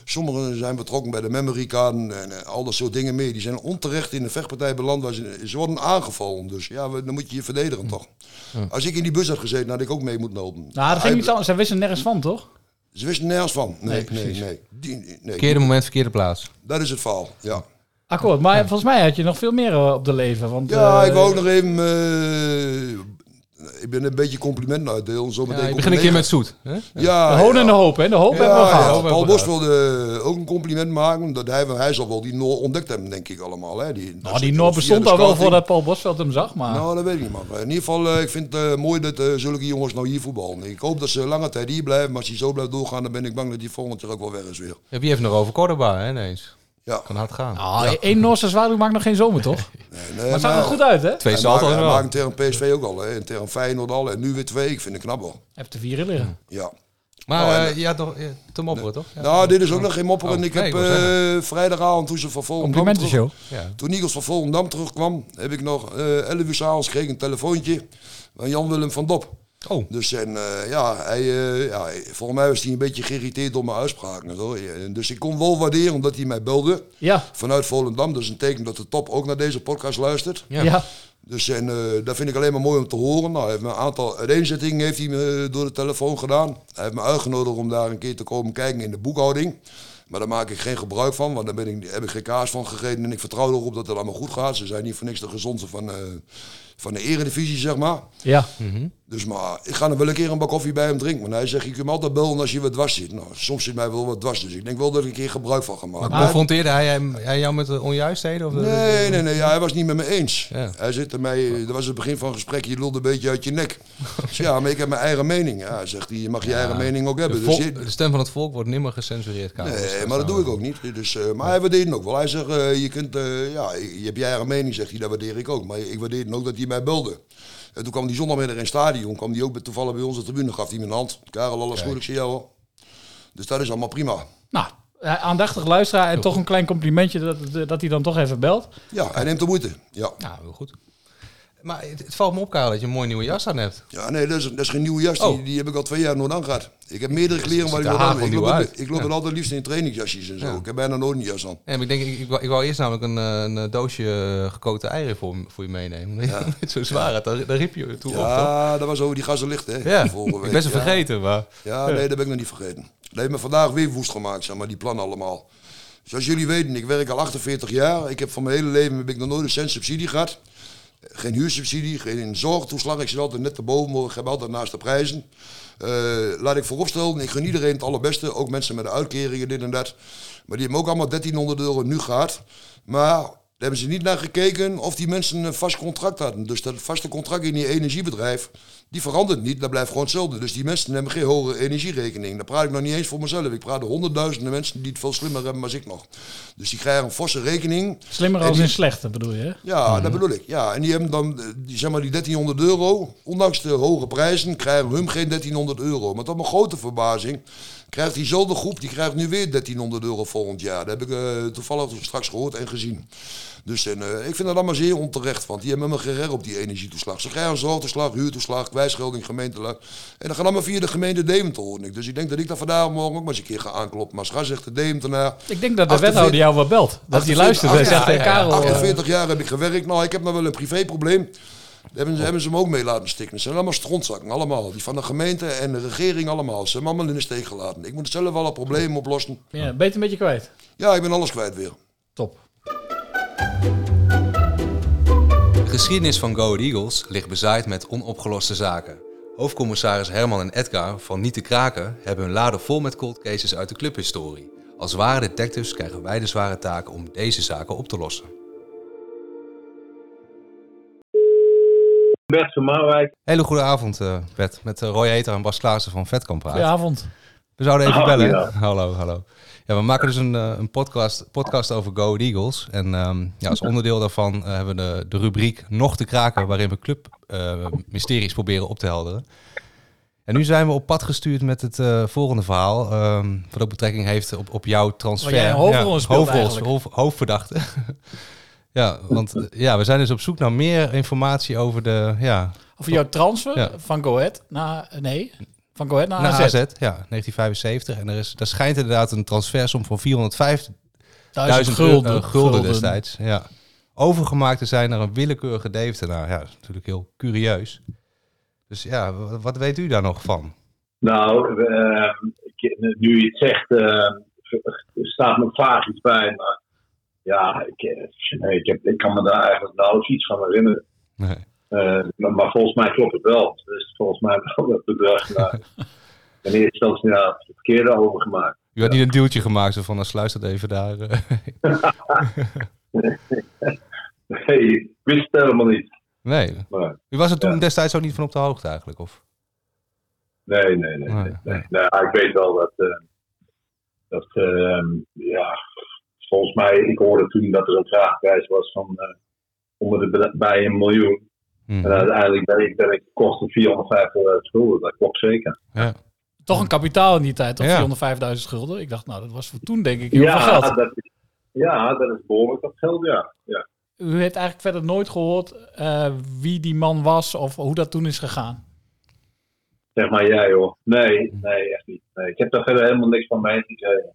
Sommigen zijn betrokken bij de memory card en eh, al dat soort dingen meer. Die zijn onterecht in de vechtpartij beland. Waar ze, ze worden aangevallen. Dus ja, we- dan moet je je verdedigen toch. Als ik in die bus had gezeten, had ik ook mee moeten lopen. Nou, dat ging niet anders. Zij wisten nergens van, toch? Ze wisten nergens van. Nee, nee, nee. Die- nee, Verkeerde moment, verkeerde plaats. Dat is het verhaal, ja. Akkoord. Maar volgens mij had je nog veel meer eh, op de leven. Want, Ja, eh, ik wou ook nog even... eh, ik ben een beetje complimenten uitdelen. Zo Ja, meteen je komt begint een keer met zoet. Hè? Ja, De hoon ja. en de hoop, hè? De hoop hebben we Ja, gehad. ja, Paul Bos wilde ook een compliment maken. Dat hij, hij zal wel die Noor ontdekt hebben, denk ik allemaal. Hè. Die, Nou, die Noor bestond al wel voordat Paul Bosveld hem zag, maar... Nou, dat weet ik niet, man. In ieder geval, eh, ik vind het eh, mooi dat eh, zulke jongens nou hier voetballen. Ik hoop dat ze lange tijd hier blijven. Maar als hij zo blijft doorgaan, dan ben ik bang dat hij volgend jaar ook wel weg is weer. Ja, wie heeft nog over Cordoba, hè, ineens? Ja. Kan hard gaan. Ah, één Noorse zwaluw maakt nog geen zomer, toch? <laughs> Nee, nee, maar het zag er goed uit, hè? Twee salto's hij wel. maakt tegen PSV ook al. Hè. En tegen Feyenoord al. En nu weer twee. Ik vind het knap wel. Heb de vieren liggen. Ja. Maar Oh, en- eh, je had nog ja, te mopperen, toch? Ja. Nou, dit is ook nog geen mopperen. Oh, ik nee, heb eh, vrijdagavond toen ze van Volendam terug- Ja. Toen Eagles van Volendam terugkwam, heb ik nog eh 11 uur s'avonds ik een telefoontje van Jan-Willem van Dop. Oh, Dus en, eh, ja, hij, eh, ja, volgens mij was hij een beetje geïrriteerd door mijn uitspraken. en zo. En Dus ik kon wel waarderen omdat hij mij belde Ja, vanuit Volendam. Dat is een teken dat de top ook naar deze podcast luistert. Ja. ja. Dus en, eh, dat vind ik alleen maar mooi om te horen. Nou, hij heeft me een aantal uiteenzettingen heeft hij me door de telefoon gedaan. Hij heeft me uitgenodigd om daar een keer te komen kijken in de boekhouding. Maar daar maak ik geen gebruik van, want daar ben ik, heb ik geen kaas van gegeten. En ik vertrouw erop dat het allemaal goed gaat. Ze zijn niet voor niks de gezondste van, eh, van de eredivisie, zeg maar. Ja. Dus maar, ik ga nog wel een keer een bak koffie bij hem drinken. Want hij zegt, je kunt me altijd bellen als je wat dwars zit. Nou, soms zit mij wel wat dwas, dus ik denk wel dat ik een keer gebruik van ga maken. Maar confronteerde hij, hem- hij jou met de onjuistheden? Of de- Nee, nee, nee, ja, hij was niet met me eens. Ja. Hij zit mij, dat was het begin van het gesprek, je lulde een beetje uit je nek. Zeg, ja, maar ik heb mijn eigen mening. Ja, hij zegt hij, je mag je eigen mening ook De, hebben. vol- Dus je- de stem van het volk wordt nimmer gecensureerd. Karel. Nee, maar dat doe ik ook niet. Dus, eh, maar hij waardeert het ook wel. Hij zegt, eh, je, kunt, eh, ja, je hebt je eigen mening, zegt hij, dat waardeer ik ook. Maar ik waardeer ook dat hij mij belde. En toen kwam die zondagmiddag in het stadion, kwam hij ook toevallig bij onze tribune, gaf hij me een hand. Karel, alles goed, ik zie jou hoor. Dus dat is allemaal prima. Nou, aandachtig luisteraar en toch een klein complimentje dat, dat hij dan toch even belt. Ja, hij neemt de moeite. Ja, Ja, heel goed. Maar het, het valt me op, Karel, dat je een mooie nieuwe jas aan hebt. ja nee, dat is, dat is geen nieuwe jas. Die, Oh. die heb ik al twee jaar nooit aan gehad. Ik heb meerdere kleren waar ik nooit aan Ik loop, het- ik loop Ja. altijd liefst in trainingsjasjes en zo. Ja. Ik heb bijna nooit een jas aan. Ja, maar ik denk, ik, ik, wou, ik wou eerst namelijk een, eh, een eh, doosje eh, gekookte eieren voor, voor je meenemen. Ja. zo zwaar had, daar, daar riep je toe op? Ja, dat was over die gassen licht, hè? Ja, vorige <laughs> ik week. ben ze Ja. vergeten, maar... Ja, nee, dat ben ik nog niet vergeten. Dat heeft me vandaag weer woest gemaakt, zeg maar, die plannen allemaal. Zoals jullie weten, ik werk al 48 jaar. Ik heb van mijn hele leven heb ik nog nooit een cent subsidie gehad. Geen huursubsidie, geen zorgtoeslag. Ik zit altijd net erboven, maar ik heb altijd naast de prijzen. Eh, laat ik vooropstellen, ik gun iedereen het allerbeste. Ook mensen met uitkeringen, dit en dat. Maar die hebben ook allemaal 1300 euro nu gehad. Maar daar hebben ze niet naar gekeken of die mensen een vast contract hadden. Dus dat vaste contract in die energiebedrijf, die verandert niet. Dat blijft gewoon hetzelfde. Dus die mensen hebben geen hogere energierekening. Dan praat ik nog niet eens voor mezelf. Ik praat de honderdduizenden mensen die het veel slimmer hebben dan ik nog. Dus die krijgen een forse rekening. Slimmer als die- in slechte, bedoel je? hè? ja, dat bedoel ik. Ja, en die hebben dan, die, zeg maar, die 1300 euro. Ondanks de hoge prijzen krijgen hun geen 1300 euro. Maar tot mijn grote verbazing krijgt diezelfde groep, die krijgt nu weer 1300 euro volgend jaar. Dat heb ik eh, toevallig straks gehoord en gezien. Dus en, eh, ik vind dat allemaal zeer onterecht, want die hebben geen recht op die energietoeslag. Ze krijgen een zorgtoeslag, huurtoeslag, kwijtschelding, gemeentelag. En dat gaat allemaal via de gemeente Deventer, hoor ik. Dus ik denk dat ik dat vandaag morgen ook maar eens een keer ga aankloppen. Maar Scha zegt de Deventenaar... Ik denk dat de 48 wethouder jou wel belt. Dat hij 48 luistert en zegt, ja, Karel... eh, 48 jaar heb ik gewerkt. Nou, ik heb nog wel een privéprobleem. Daar hebben ze, hebben ze me ook mee laten stikken. Ze zijn allemaal strontzakken, allemaal. Die van de gemeente en de regering allemaal. Ze hebben me allemaal in de steek gelaten. Ik moet zelf alle problemen oplossen. ja, ben je het een beetje kwijt? Ja, ik ben alles kwijt weer. Top. De geschiedenis van Go Eagles ligt bezaaid met onopgeloste zaken. Hoofdcommissaris Herman en Edgar van Niet te Kraken hebben hun laden vol met cold cases uit de clubhistorie. Als ware detectives krijgen wij de zware taak om deze zaken op te lossen. Bert van Marwijk. Hele goede avond, eh, Bert. Met eh, Roy Eter en Bas Klaassen van Vetkamp praten. Goedenavond. We zouden even Oh, bellen. ja. Hallo, hallo. Ja, we maken dus een, eh, een podcast, podcast over Go Eagles. En ehm, ja, als onderdeel daarvan hebben we de, de rubriek Nog te kraken... waarin we club eh, mysteries proberen op te helderen. En nu zijn we op pad gestuurd met het eh, volgende verhaal... ehm, wat ook betrekking heeft op, op jouw transfer. Waar jij een hoofdrol hoofdrol- hoofdverdachte. Ja, want eh, ja, we zijn dus op zoek naar meer informatie over de... Ja, Of jouw transfer Ja. van Go Ahead naar... Nee, van Go Ahead naar, naar AZ. AZ. ja, 1975. En er, is, er schijnt inderdaad een transfersom van 405 Duizend Duizend gulden. gulden, gulden destijds. Ja. Overgemaakt te zijn naar een willekeurige Deventenaar. Ja, dat is natuurlijk heel curieus. Dus ja, wat weet u daar nog van? Nou, eh, ik- nu je het zegt, eh, er staat me vaag iets bij. Maar ja, ik, eh, ik, heb, ik kan me daar eigenlijk nauwelijks iets van herinneren. Nee. Eh, maar, maar volgens mij klopt het wel. Dus volgens mij wel dat bedrag naar in eerste instantie naar het verkeerde overgemaakt. U had niet een deeltje gemaakt zo van, dan sluit dat even daar. eh. <laughs> Nee, ik wist het helemaal niet. nee. Maar, U was er toen Ja. destijds ook niet van op de hoogte eigenlijk? Of? nee, nee, nee. nee, Nee, nee, nee. ik weet wel dat, dat eh, ja, volgens mij, ik hoorde toen dat er een vraagprijs was van eh, onder de bij een miljoen. Mhm. En uiteindelijk ben ik, ben ik gekocht op 450 schulden. Dat klopt zeker. Ja. Toch een kapitaal in die tijd, toch? Ja. 405.000 gulden. Ik dacht, nou, dat was voor toen denk ik heel veel Ja geld. dat, is, ja, dat is behoorlijk wat geld, ja. ja. U heeft eigenlijk verder nooit gehoord eh, wie die man was of hoe dat toen is gegaan. Zeg maar jij hoor. Nee, nee, echt niet. Nee, ik heb daar verder helemaal niks van mee gekregen.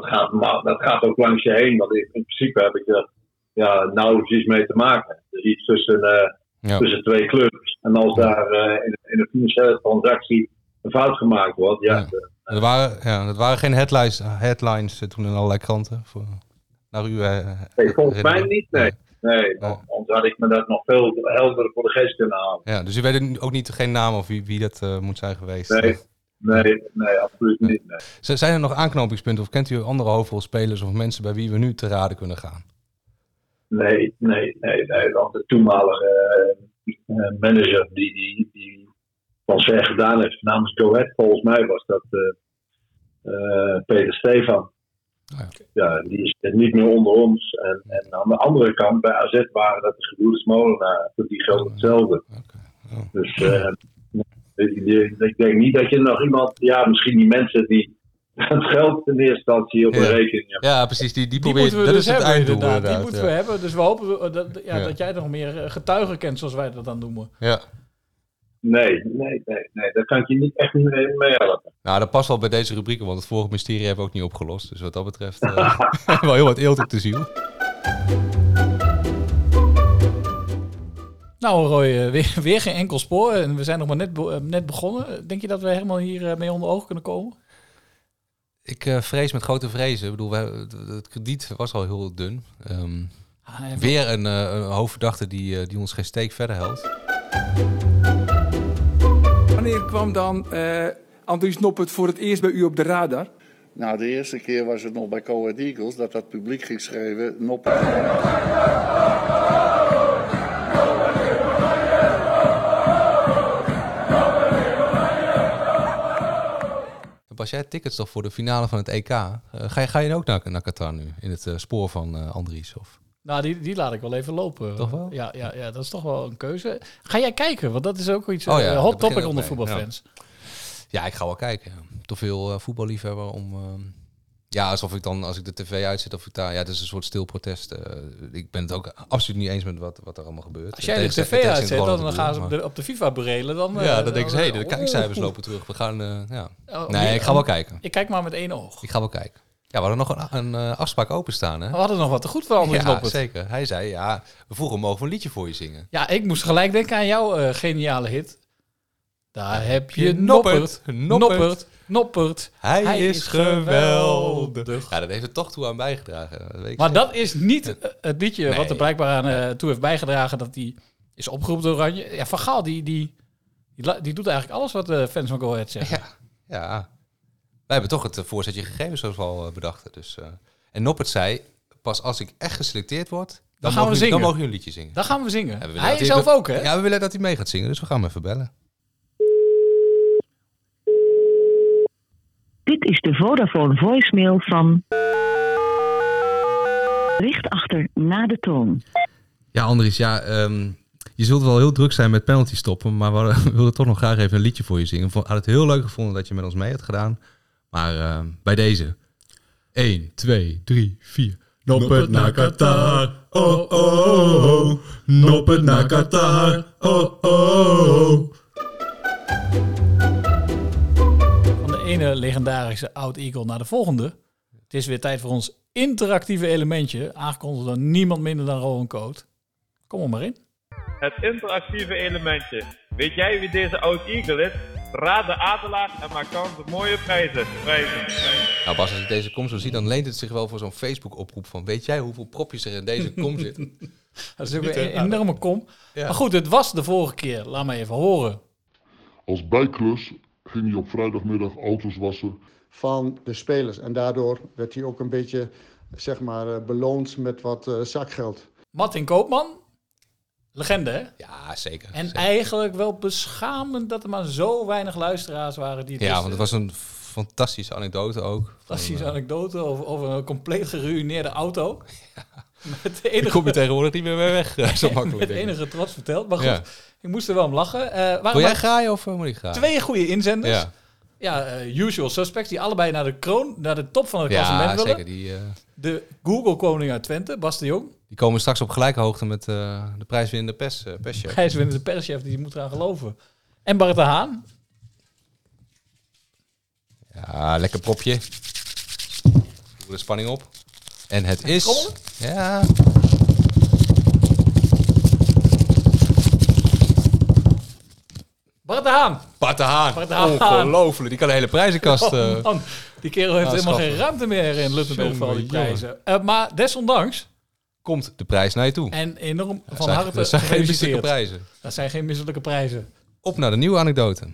Dat gaat, maar, dat gaat ook langs je heen, want in, in principe heb ik er ja, nauwelijks iets mee te maken. Is iets tussen, eh, Ja. tussen twee clubs. En als daar eh, in, in een financiële transactie een fout gemaakt wordt, ja, Ja. de- Er waren, ja, er waren geen headlines, headlines eh, toen in allerlei kranten. Voor, naar u, nee, volgens mij niet. Nee. nee. Anders had ik me dat nog veel helderder voor de geest kunnen halen. Ja, dus u weet ook niet geen naam of wie, wie dat moet zijn geweest? Nee, nee, nee, absoluut niet. Nee. Zijn er nog aanknopingspunten of kent u andere hoofdrolspelers of mensen bij wie we nu te raden kunnen gaan? Nee, nee, nee, nee. Want de toenmalige eh, eh, manager die, die, die transfer gedaan heeft namens Go Ahead, volgens mij was dat eh, Peter Stefan. Ja, die is niet meer onder ons. En, en aan de andere kant, bij AZ waren dat de gebroeders Molenaar. Die geldt hetzelfde. Dus eh, ik, ik- ik denk niet dat je nog iemand... Ja, misschien die mensen die <laughs> het geld in eerste instantie op een Ja. rekening hebben. Ja, precies. Die, die Die probeert. moeten we dat dus is het hebben, einddoel inderdaad. inderdaad. Die moeten ja. we hebben. Dus we hopen eh, dat, ja, Ja. dat jij nog meer eh, getuigen kent, zoals wij dat dan noemen. Ja. Nee, nee, nee, nee. Daar kan ik je niet echt niet mee helpen. Nou, dat past wel bij deze rubrieken, want het vorige mysterie hebben we ook niet opgelost. Dus wat dat betreft eh, <laughs> wel heel wat eelt op de ziel. Nou Roy, eh, weer, <laughs> weer geen enkel spoor. En we zijn nog maar net, be- eh, net begonnen. Denk je dat we helemaal hier eh, mee onder ogen kunnen komen? Ik eh, vrees met grote vrezen. Ik bedoel, we, het, krediet was al heel dun. Ehm, en- weer een, eh, een hoofdverdachte die, die ons geen steek verder helpt. Wanneer kwam dan eh Andries Noppert voor het eerst bij u op de radar? Nou, de eerste keer was het nog bij Coed Eagles dat dat publiek ging schreeuwen. Nop. Bas, jij tickets toch voor de finale van het EK? Eh, ga, je, ga je ook naar, naar Qatar nu? In het eh, spoor van eh, Andries? Of? Nou, die, die laat ik wel even lopen. Toch wel? Ja, ja, ja, dat is toch wel een keuze. Ga jij kijken? Want dat is ook iets Oh ja, hot topic onder voetbalfans. Ja, ik ga wel kijken. Te veel voetballiefhebber om... ja, alsof ik dan, als ik de tv uitzet, of ik daar... Ja, het is een soort stil protest. eh, ik ben het ook absoluut niet eens met wat, wat er allemaal gebeurt. Als jij de tv uitzet, dan de gaan ze op de, op de FIFA berelen. Dan, maar- eh, Ja, dan denken ze, hé, de oh. kijkcijfers lopen terug. We gaan, eh, ja. Oh, Nee, ik ga wel kijken. Ik kijk maar met één oog. Ik ga wel kijken. Ja, we hadden nog een, een afspraak openstaan, hè? We hadden nog wat te goed voor Andries Ja, zeker. Hij zei, ja, we vroegen mogen we een liedje voor je zingen. Ja, ik moest gelijk denken aan jouw geniale hit. Daar heb je Noppert, Noppert. Noppert. Hij, is geweldig. Ja, dat heeft er toch toe aan bijgedragen. Dat weet ik Maar zeker. dat is niet eh, het liedje wat er blijkbaar aan eh, toe heeft bijgedragen dat hij is opgeroepen door Oranje. Ja, Van Gaal, die, die, die, die doet eigenlijk alles wat de fans van Go Ahead zeggen. Ja. Wij hebben toch het eh, voorzetje gegeven, zoals we al eh, bedachten. Dus, eh, en Noppert zei, pas als ik echt geselecteerd word, dan, gaan we zingen. dan mogen jullie een liedje zingen. Dan gaan we zingen. We Hij zelf ook, hè? Ja, we willen dat hij mee gaat zingen, dus we gaan hem even bellen. Dit is de Vodafone voicemail van... Richt achter na de toon. Ja, Andries, ja, ehm, je zult wel heel druk zijn met penalty stoppen, maar we, hadden- <laughs> we wilden toch nog graag even een liedje voor je zingen. We hadden het heel leuk gevonden dat je met ons mee had gedaan, maar ehm, bij deze. 1, 2, 3, 4. Noppert naar Qatar, oh oh oh. Noppert naar Qatar, oh oh oh. Ene legendarische oud Eagle naar de volgende. Het is weer tijd voor ons interactieve elementje. Aangekondigd door niemand minder dan Rowan Coat. Kom er maar in. Het interactieve elementje. Weet jij wie deze oud Eagle is? Raad de adelaar en maak kans op mooie prijzen. Prijzen. Nou Bas, als ik deze kom zo zie, dan leent het zich wel voor zo'n Facebook-oproep van... weet jij hoeveel propjes er in deze kom <laughs> zitten? Dat is ook een enorme kom. Ja. Maar goed, het was de vorige keer. Laat me even horen. Als bijklus ging hij op vrijdagmiddag auto's wassen. van de spelers. En daardoor werd hij ook een beetje zeg maar, eh, beloond met wat eh, zakgeld. Martin Koopman. Legende, hè? Ja, zeker. En eigenlijk wel beschamend dat er maar zo weinig luisteraars waren die het Ja, wisten. want het was een fantastische anekdote ook. Fantastische anekdote over, over een compleet geruïneerde auto. <laughs> Met de Daar enige, kom je tegenwoordig niet meer mee weg, eh, zo <laughs> makkelijk. Met enige trots verteld. Maar goed, Ja. Ik moest er wel om lachen. Waren Wil jij graaien of eh, moet ik graaien? Twee goede inzenders. Ja. Ja, eh, usual suspects, die allebei naar de kroon, naar de top van het Ja, klassement willen. zeker. Die, De Google-koning uit Twente, Bas de Jong. die komen straks op gelijke hoogte met eh, de prijswinnende pers, uh, perschef. Prijswinnende perschef, die moet eraan geloven. En Bart de Haan. Ja, lekker propje. Doe de spanning op. En het is... Ja. Bart de Haan. Bart de Haan. Bart de Haan. Ongelooflijk. Die kan de hele prijzenkast... Oh, eh, man. Die kerel heeft helemaal geen ruimte meer in Luttenberg voor al die prijzen. Eh, maar desondanks komt de prijs naar je toe. En enorm Dat van zijn- harte dat zijn geen gefeliciteerd. misselijke prijzen. Dat zijn geen misselijke prijzen. Op naar de nieuwe anekdote.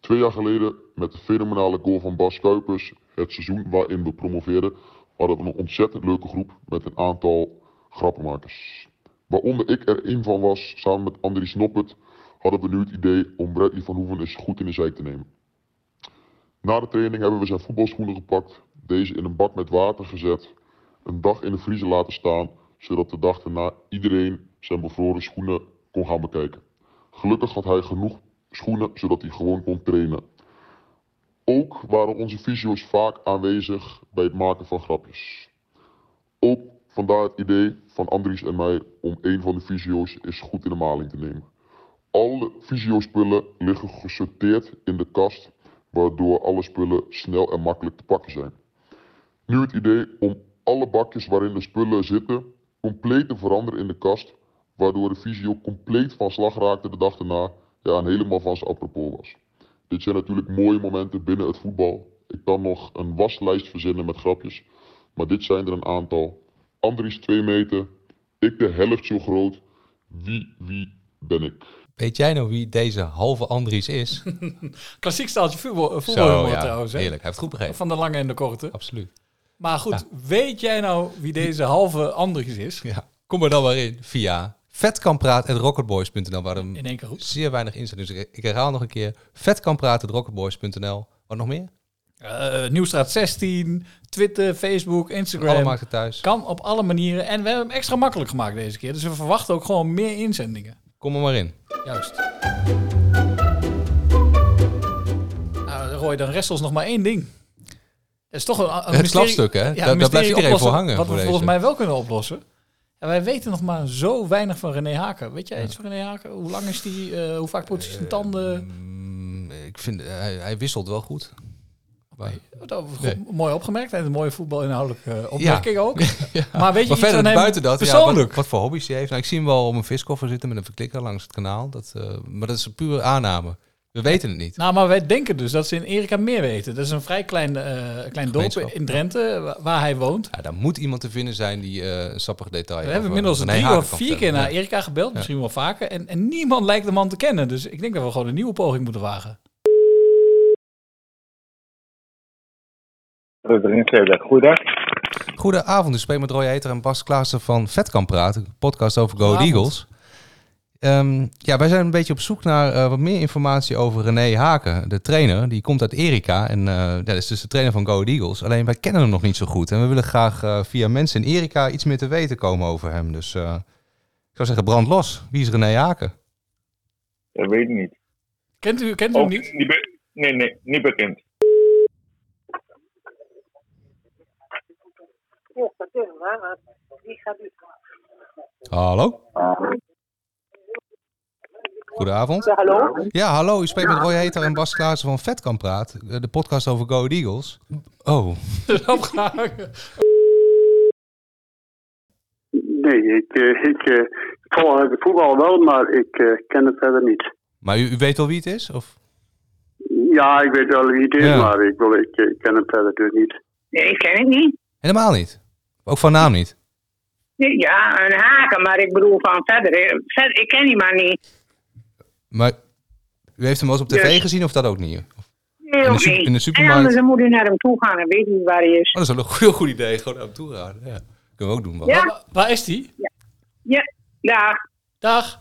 Twee jaar geleden, met de fenomenale goal van Bas Kuipers, het seizoen waarin we promoveerden, hadden we een ontzettend leuke groep met een aantal grappenmakers. Waaronder ik er één van was, samen met Andries Noppert, hadden we nu het idee om Bradley van Hoeven eens goed in de zijk te nemen. Na de training hebben we zijn voetbalschoenen gepakt, deze in een bak met water gezet, een dag in de vriezer laten staan, zodat de dag daarna iedereen zijn bevroren schoenen kon gaan bekijken. Gelukkig had hij genoeg schoenen zodat hij gewoon kon trainen. Ook waren onze fysio's vaak aanwezig bij het maken van grapjes. Ook vandaar het idee van Andries en mij om een van de fysio's eens goed in de maling te nemen. Alle fysiospullen liggen gesorteerd in de kast, waardoor alle spullen snel en makkelijk te pakken zijn. Nu het idee om alle bakjes waarin de spullen zitten compleet te veranderen in de kast, waardoor de fysio compleet van slag raakte de dag daarna ja, en helemaal van zijn apropos was. Dit zijn natuurlijk mooie momenten binnen het voetbal. Ik kan nog een waslijst verzinnen met grapjes, maar dit zijn er een aantal. Andries 2 meter, ik de helft zo groot. Wie, wie ben ik? Weet jij nou wie deze halve Andries is? <laughs> Klassiek staaltje voetbal, voetbalhumor ja, trouwens. Hè? heerlijk. Hij heeft goed begrepen. Van de lange en de korte. Absoluut. Maar goed, weet jij nou wie deze halve Andries is? Ja, kom er dan maar in via vetkampraat.rocketboys.nl waar er In één keer goed. zeer weinig in. Dus ik, herhaal nog een keer. Vetkampraat.rocketboys.nl Wat nog meer? Eh, Nieuwstraat 16, Twitter, Facebook, Instagram. Allemaal thuis. Kan op alle manieren. En we hebben hem extra makkelijk gemaakt deze keer. Dus we verwachten ook gewoon meer inzendingen. Kom er maar in. Juist. Nou, Roy, dan rest ons nog maar één ding. Dat is toch een, een Het slapstuk, hè? Ja, Daar- mysterie blijft iedereen voor hangen Wat voor we volgens mij wel kunnen oplossen. En wij weten nog maar zo weinig van René Haken. Weet jij iets van René Haken? Hoe lang is die? eh, hoe vaak poetst hij zijn tanden? Mm, Ik vind, hij, hij wisselt wel goed. Maar- Nee. goed, Mooi opgemerkt. En een mooie voetbalinhoudelijke eh, opmerking ook. <laughs> Ja. Maar weet je iets verder buiten dat, ja, persoonlijk? wat, wat voor hobby's hij heeft. Nou, ik zie hem wel op een viskoffer zitten met een verklikker langs het kanaal. Dat, eh, maar dat is een pure aanname. We weten het niet. Nou, maar wij denken dus dat ze in Erika meer weten. Dat is een vrij klein, eh, klein dorp in Drenthe, wa- waar hij woont. Ja, daar moet iemand te vinden zijn die een sappig detail We hebben inmiddels drie of vier keer naar Ja. Erika gebeld, Ja. misschien wel vaker. En, en niemand lijkt de man te kennen. Dus ik denk dat we gewoon een nieuwe poging moeten wagen. Goedendag. Goedenavond, u spreekt met Roy Heter en Bas Klaassen van Vet kan praten. Een podcast over Go. Eagles. Ehm, ja, wij zijn een beetje op zoek naar eh, wat meer informatie over René Haken, de trainer. Die komt uit Erika en eh, ja, dat is dus de trainer van Go Eagles. Alleen wij kennen hem nog niet zo goed. En we willen graag eh, via mensen in Erika iets meer te weten komen over hem. Dus eh, ik zou zeggen, brand los. Wie is René Haken? Dat weet ik niet. Kent u, kent u hem niet? niet nee, nee, niet bekend. Hallo? Goedenavond. Ja, hallo? Ja, hallo. U spreekt met Roy Heter en Bas Klaassen van Vet kan praten. eh, De podcast over Go Eagles. Oh, <laughs> Opgehangen. Nee, ik, eh, ik eh, volg het voetbal wel, maar ik eh, ken het verder niet. maar u, u weet wel wie het is? Of? Ja, ik weet wel wie het is, Ja. maar ik, wil, ik, ken het verder dus niet. Nee, ik ken het niet. Helemaal niet. Ook van naam niet. Ja, een haken, maar ik bedoel van verder. verder ik ken die man niet. Maar u heeft hem wel eens op tv Dus- gezien of dat ook niet? Nee, In de in de En supermarkt? anders dan moet u naar hem toe gaan en weet niet waar hij is. Oh, dat is wel een heel <laughs> goed idee. Gewoon naar hem toe gaan. Ja. Kunnen we ook doen. Ja. Waar, waar is die? Ja, dag. Dag.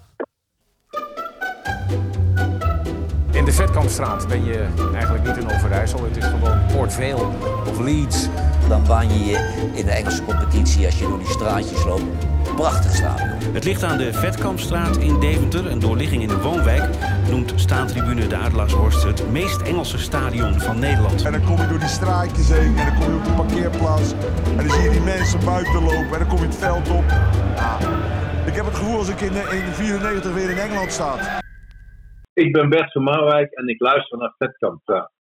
In de Vetkampstraat ben je eigenlijk niet in Overijssel. Het is gewoon Port Vale of Leeds. Dan baan je je in de Engelse competitie als je door die straatjes loopt. Prachtig stadion. Het ligt aan de Vetkampstraat in Deventer, een doorligging in de woonwijk. Noemt staantribune de Adelaarshorst het meest Engelse stadion van Nederland. En dan kom je door die straatjes heen en dan kom je op de parkeerplaats. En dan zie je die mensen buiten lopen en dan kom je het veld op. Ja, ik heb het gevoel als ik in, eh, in 94 weer in Engeland sta. Ik ben Bert van Marwijk en ik luister naar Vetkamp Praat.